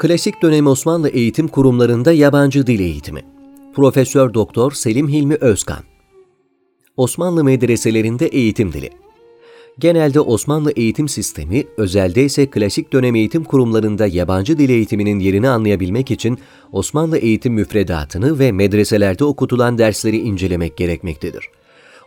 Klasik dönem Osmanlı eğitim kurumlarında yabancı dil eğitimi. Profesör Doktor Selim Hilmi Özkan. Osmanlı medreselerinde eğitim dili. Genelde Osmanlı eğitim sistemi, özelde ise klasik dönem eğitim kurumlarında yabancı dil eğitiminin yerini anlayabilmek için Osmanlı eğitim müfredatını ve medreselerde okutulan dersleri incelemek gerekmektedir.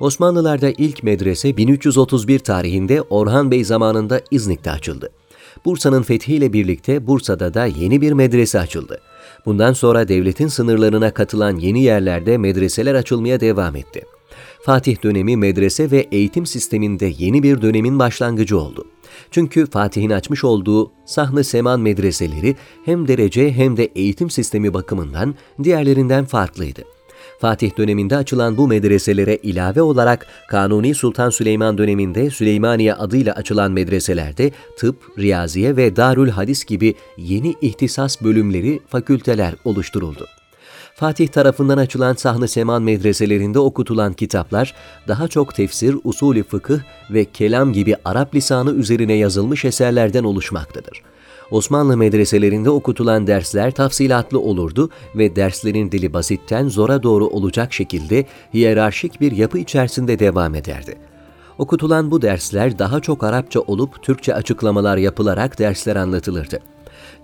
Osmanlılarda ilk medrese 1331 tarihinde Orhan Bey zamanında İznik'te açıldı. Bursa'nın fethiyle birlikte Bursa'da da yeni bir medrese açıldı. Bundan sonra devletin sınırlarına katılan yeni yerlerde medreseler açılmaya devam etti. Fatih dönemi medrese ve eğitim sisteminde yeni bir dönemin başlangıcı oldu. Çünkü Fatih'in açmış olduğu Sahne Seman medreseleri hem derece hem de eğitim sistemi bakımından diğerlerinden farklıydı. Fatih döneminde açılan bu medreselere ilave olarak Kanuni Sultan Süleyman döneminde Süleymaniye adıyla açılan medreselerde tıp, riyaziye ve darül hadis gibi yeni ihtisas bölümleri, fakülteler oluşturuldu. Fatih tarafından açılan sahne seman medreselerinde okutulan kitaplar daha çok tefsir, usulü fıkıh ve kelam gibi Arap lisanı üzerine yazılmış eserlerden oluşmaktadır. Osmanlı medreselerinde okutulan dersler tafsilatlı olurdu ve derslerin dili basitten zora doğru olacak şekilde hiyerarşik bir yapı içerisinde devam ederdi. Okutulan bu dersler daha çok Arapça olup Türkçe açıklamalar yapılarak dersler anlatılırdı.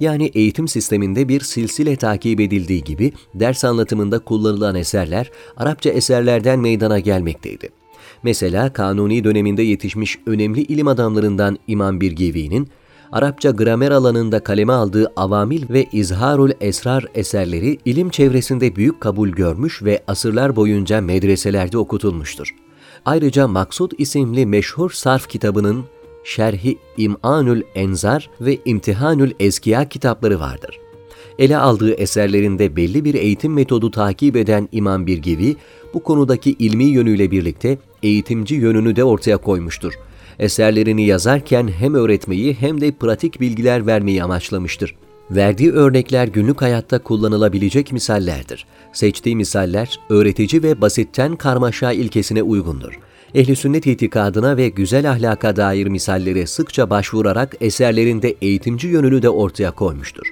Yani eğitim sisteminde bir silsile takip edildiği gibi ders anlatımında kullanılan eserler Arapça eserlerden meydana gelmekteydi. Mesela Kanuni döneminde yetişmiş önemli ilim adamlarından İmam Birgevi'nin Arapça gramer alanında kaleme aldığı Avamil ve İzharul Esrar eserleri ilim çevresinde büyük kabul görmüş ve asırlar boyunca medreselerde okutulmuştur. Ayrıca Maksud isimli meşhur sarf kitabının Şerhi İm'anül Enzar ve İmtihanül Eskiya kitapları vardır. Ele aldığı eserlerinde belli bir eğitim metodu takip eden İmam Birgivi, bu konudaki ilmi yönüyle birlikte eğitimci yönünü de ortaya koymuştur. Eserlerini yazarken hem öğretmeyi hem de pratik bilgiler vermeyi amaçlamıştır. Verdiği örnekler günlük hayatta kullanılabilecek misallerdir. Seçtiği misaller öğretici ve basitten karmaşa ilkesine uygundur ehli sünnet itikadına ve güzel ahlaka dair misallere sıkça başvurarak eserlerinde eğitimci yönünü de ortaya koymuştur.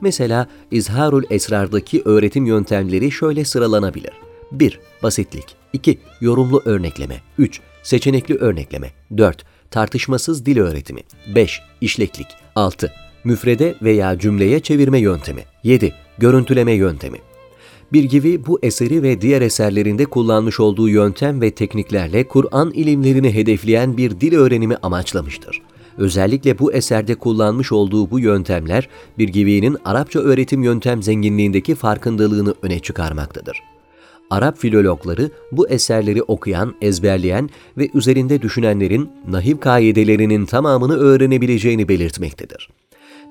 Mesela İzharul Esrar'daki öğretim yöntemleri şöyle sıralanabilir. 1. Basitlik 2. Yorumlu örnekleme 3. Seçenekli örnekleme 4. Tartışmasız dil öğretimi 5. İşleklik 6. Müfrede veya cümleye çevirme yöntemi 7. Görüntüleme yöntemi Birgivi bu eseri ve diğer eserlerinde kullanmış olduğu yöntem ve tekniklerle Kur'an ilimlerini hedefleyen bir dil öğrenimi amaçlamıştır. Özellikle bu eserde kullanmış olduğu bu yöntemler Birgivi'nin Arapça öğretim yöntem zenginliğindeki farkındalığını öne çıkarmaktadır. Arap filologları bu eserleri okuyan, ezberleyen ve üzerinde düşünenlerin nahiv kaidelerinin tamamını öğrenebileceğini belirtmektedir.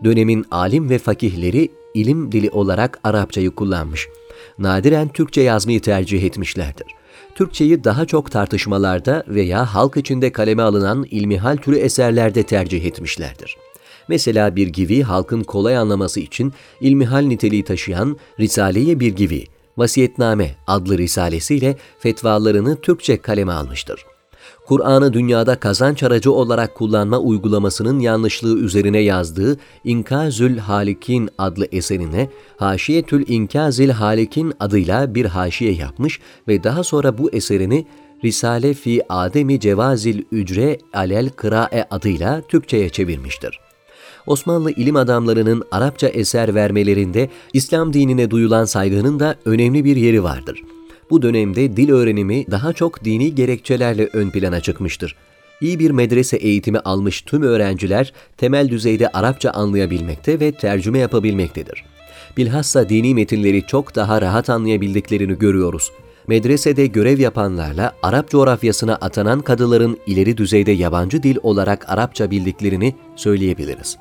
Dönemin alim ve fakihleri ilim dili olarak Arapçayı kullanmış nadiren Türkçe yazmayı tercih etmişlerdir. Türkçeyi daha çok tartışmalarda veya halk içinde kaleme alınan ilmihal türü eserlerde tercih etmişlerdir. Mesela bir gibi halkın kolay anlaması için ilmihal niteliği taşıyan Risale-i Birgivi, Vasiyetname adlı risalesiyle fetvalarını Türkçe kaleme almıştır. Kur'an'ı dünyada kazanç aracı olarak kullanma uygulamasının yanlışlığı üzerine yazdığı İnkazül Halikin adlı eserine Haşiyetül İnkazil Halikin adıyla bir haşiye yapmış ve daha sonra bu eserini Risale fi Ademi Cevazil Ücre Alel Kırae adıyla Türkçe'ye çevirmiştir. Osmanlı ilim adamlarının Arapça eser vermelerinde İslam dinine duyulan saygının da önemli bir yeri vardır.'' bu dönemde dil öğrenimi daha çok dini gerekçelerle ön plana çıkmıştır. İyi bir medrese eğitimi almış tüm öğrenciler temel düzeyde Arapça anlayabilmekte ve tercüme yapabilmektedir. Bilhassa dini metinleri çok daha rahat anlayabildiklerini görüyoruz. Medresede görev yapanlarla Arap coğrafyasına atanan kadıların ileri düzeyde yabancı dil olarak Arapça bildiklerini söyleyebiliriz.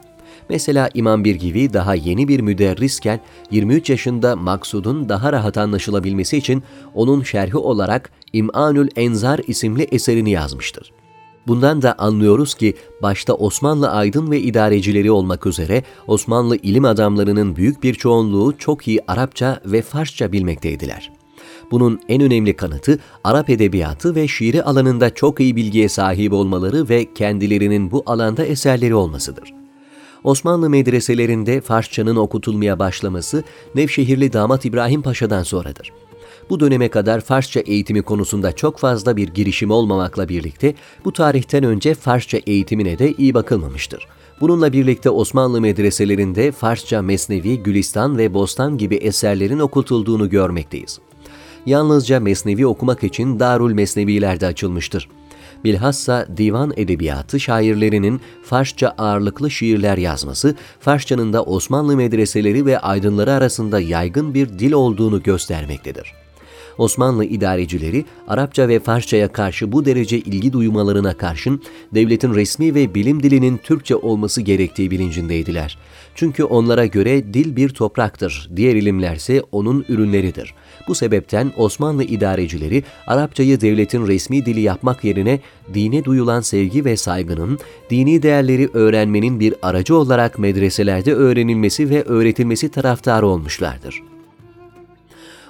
Mesela İmam Birgivi daha yeni bir müderrisken 23 yaşında maksudun daha rahat anlaşılabilmesi için onun şerhi olarak İm'anül Enzar isimli eserini yazmıştır. Bundan da anlıyoruz ki başta Osmanlı aydın ve idarecileri olmak üzere Osmanlı ilim adamlarının büyük bir çoğunluğu çok iyi Arapça ve Farsça bilmekteydiler. Bunun en önemli kanıtı Arap edebiyatı ve şiiri alanında çok iyi bilgiye sahip olmaları ve kendilerinin bu alanda eserleri olmasıdır. Osmanlı medreselerinde Farsçanın okutulmaya başlaması Nevşehirli damat İbrahim Paşa'dan sonradır. Bu döneme kadar Farsça eğitimi konusunda çok fazla bir girişim olmamakla birlikte bu tarihten önce Farsça eğitimine de iyi bakılmamıştır. Bununla birlikte Osmanlı medreselerinde Farsça Mesnevi, Gülistan ve Bostan gibi eserlerin okutulduğunu görmekteyiz. Yalnızca Mesnevi okumak için Darül Mesneviler de açılmıştır. Bilhassa divan edebiyatı şairlerinin Farsça ağırlıklı şiirler yazması, Farsçanın da Osmanlı medreseleri ve aydınları arasında yaygın bir dil olduğunu göstermektedir. Osmanlı idarecileri Arapça ve Farsçaya karşı bu derece ilgi duymalarına karşın devletin resmi ve bilim dilinin Türkçe olması gerektiği bilincindeydiler. Çünkü onlara göre dil bir topraktır, diğer ilimlerse onun ürünleridir. Bu sebepten Osmanlı idarecileri Arapçayı devletin resmi dili yapmak yerine dine duyulan sevgi ve saygının, dini değerleri öğrenmenin bir aracı olarak medreselerde öğrenilmesi ve öğretilmesi taraftarı olmuşlardır.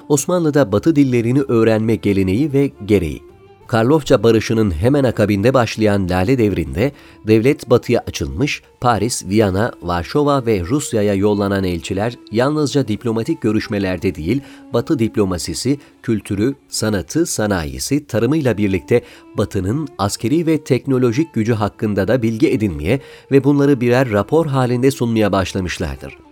Osmanlı'da Batı dillerini öğrenme geleneği ve gereği. Karlofça Barışı'nın hemen akabinde başlayan Lale Devri'nde devlet batıya açılmış, Paris, Viyana, Varşova ve Rusya'ya yollanan elçiler yalnızca diplomatik görüşmelerde değil, Batı diplomasisi, kültürü, sanatı, sanayisi, tarımıyla birlikte Batı'nın askeri ve teknolojik gücü hakkında da bilgi edinmeye ve bunları birer rapor halinde sunmaya başlamışlardır.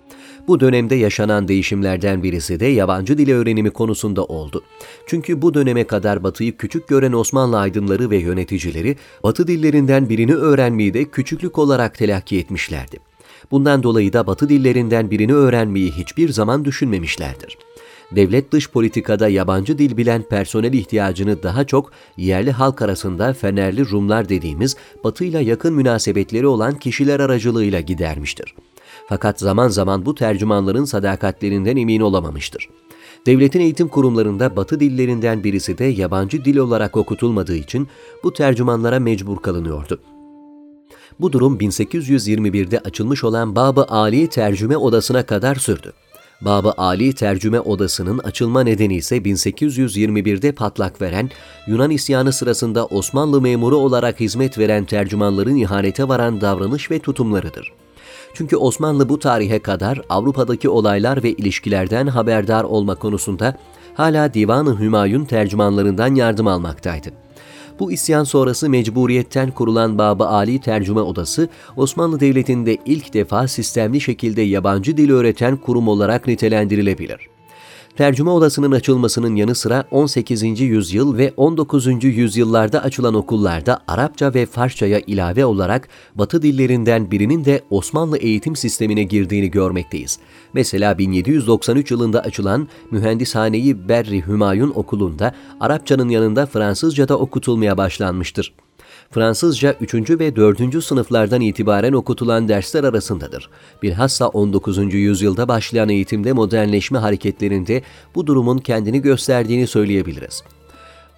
Bu dönemde yaşanan değişimlerden birisi de yabancı dil öğrenimi konusunda oldu. Çünkü bu döneme kadar Batı'yı küçük gören Osmanlı aydınları ve yöneticileri Batı dillerinden birini öğrenmeyi de küçüklük olarak telakki etmişlerdi. Bundan dolayı da Batı dillerinden birini öğrenmeyi hiçbir zaman düşünmemişlerdir devlet dış politikada yabancı dil bilen personel ihtiyacını daha çok yerli halk arasında Fenerli Rumlar dediğimiz batıyla yakın münasebetleri olan kişiler aracılığıyla gidermiştir. Fakat zaman zaman bu tercümanların sadakatlerinden emin olamamıştır. Devletin eğitim kurumlarında batı dillerinden birisi de yabancı dil olarak okutulmadığı için bu tercümanlara mecbur kalınıyordu. Bu durum 1821'de açılmış olan Babı Ali Tercüme Odası'na kadar sürdü. Babı Ali Tercüme Odası'nın açılma nedeni ise 1821'de patlak veren, Yunan isyanı sırasında Osmanlı memuru olarak hizmet veren tercümanların ihanete varan davranış ve tutumlarıdır. Çünkü Osmanlı bu tarihe kadar Avrupa'daki olaylar ve ilişkilerden haberdar olma konusunda hala Divan-ı Hümayun tercümanlarından yardım almaktaydı. Bu isyan sonrası mecburiyetten kurulan Babı Ali Tercüme Odası, Osmanlı Devleti'nde ilk defa sistemli şekilde yabancı dil öğreten kurum olarak nitelendirilebilir. Tercüme odasının açılmasının yanı sıra 18. yüzyıl ve 19. yüzyıllarda açılan okullarda Arapça ve Farsçaya ilave olarak Batı dillerinden birinin de Osmanlı eğitim sistemine girdiğini görmekteyiz. Mesela 1793 yılında açılan Mühendishane-i Berri Hümayun Okulu'nda Arapçanın yanında Fransızca da okutulmaya başlanmıştır. Fransızca 3. ve 4. sınıflardan itibaren okutulan dersler arasındadır. Bilhassa 19. yüzyılda başlayan eğitimde modernleşme hareketlerinde bu durumun kendini gösterdiğini söyleyebiliriz.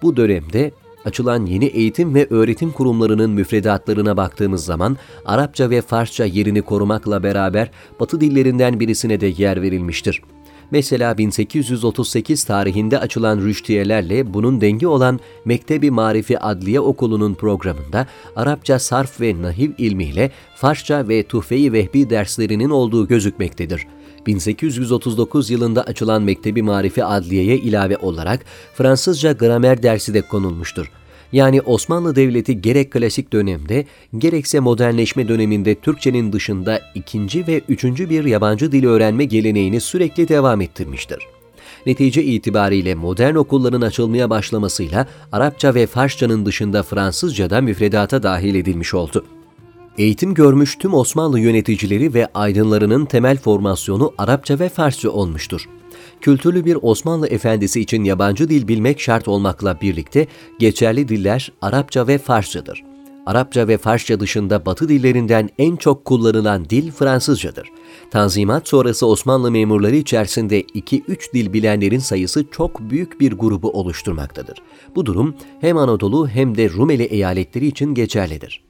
Bu dönemde açılan yeni eğitim ve öğretim kurumlarının müfredatlarına baktığımız zaman Arapça ve Farsça yerini korumakla beraber Batı dillerinden birisine de yer verilmiştir. Mesela 1838 tarihinde açılan rüştiyelerle bunun dengi olan Mektebi Marifi Adliye Okulu'nun programında Arapça sarf ve nahiv ilmiyle Farsça ve Tuhfe-i Vehbi derslerinin olduğu gözükmektedir. 1839 yılında açılan Mektebi Marifi Adliye'ye ilave olarak Fransızca gramer dersi de konulmuştur. Yani Osmanlı Devleti gerek klasik dönemde gerekse modernleşme döneminde Türkçenin dışında ikinci ve üçüncü bir yabancı dil öğrenme geleneğini sürekli devam ettirmiştir. Netice itibariyle modern okulların açılmaya başlamasıyla Arapça ve Farsçanın dışında Fransızca da müfredata dahil edilmiş oldu. Eğitim görmüş tüm Osmanlı yöneticileri ve aydınlarının temel formasyonu Arapça ve Farsça olmuştur kültürlü bir Osmanlı efendisi için yabancı dil bilmek şart olmakla birlikte geçerli diller Arapça ve Farsçadır. Arapça ve Farsça dışında Batı dillerinden en çok kullanılan dil Fransızcadır. Tanzimat sonrası Osmanlı memurları içerisinde 2-3 dil bilenlerin sayısı çok büyük bir grubu oluşturmaktadır. Bu durum hem Anadolu hem de Rumeli eyaletleri için geçerlidir.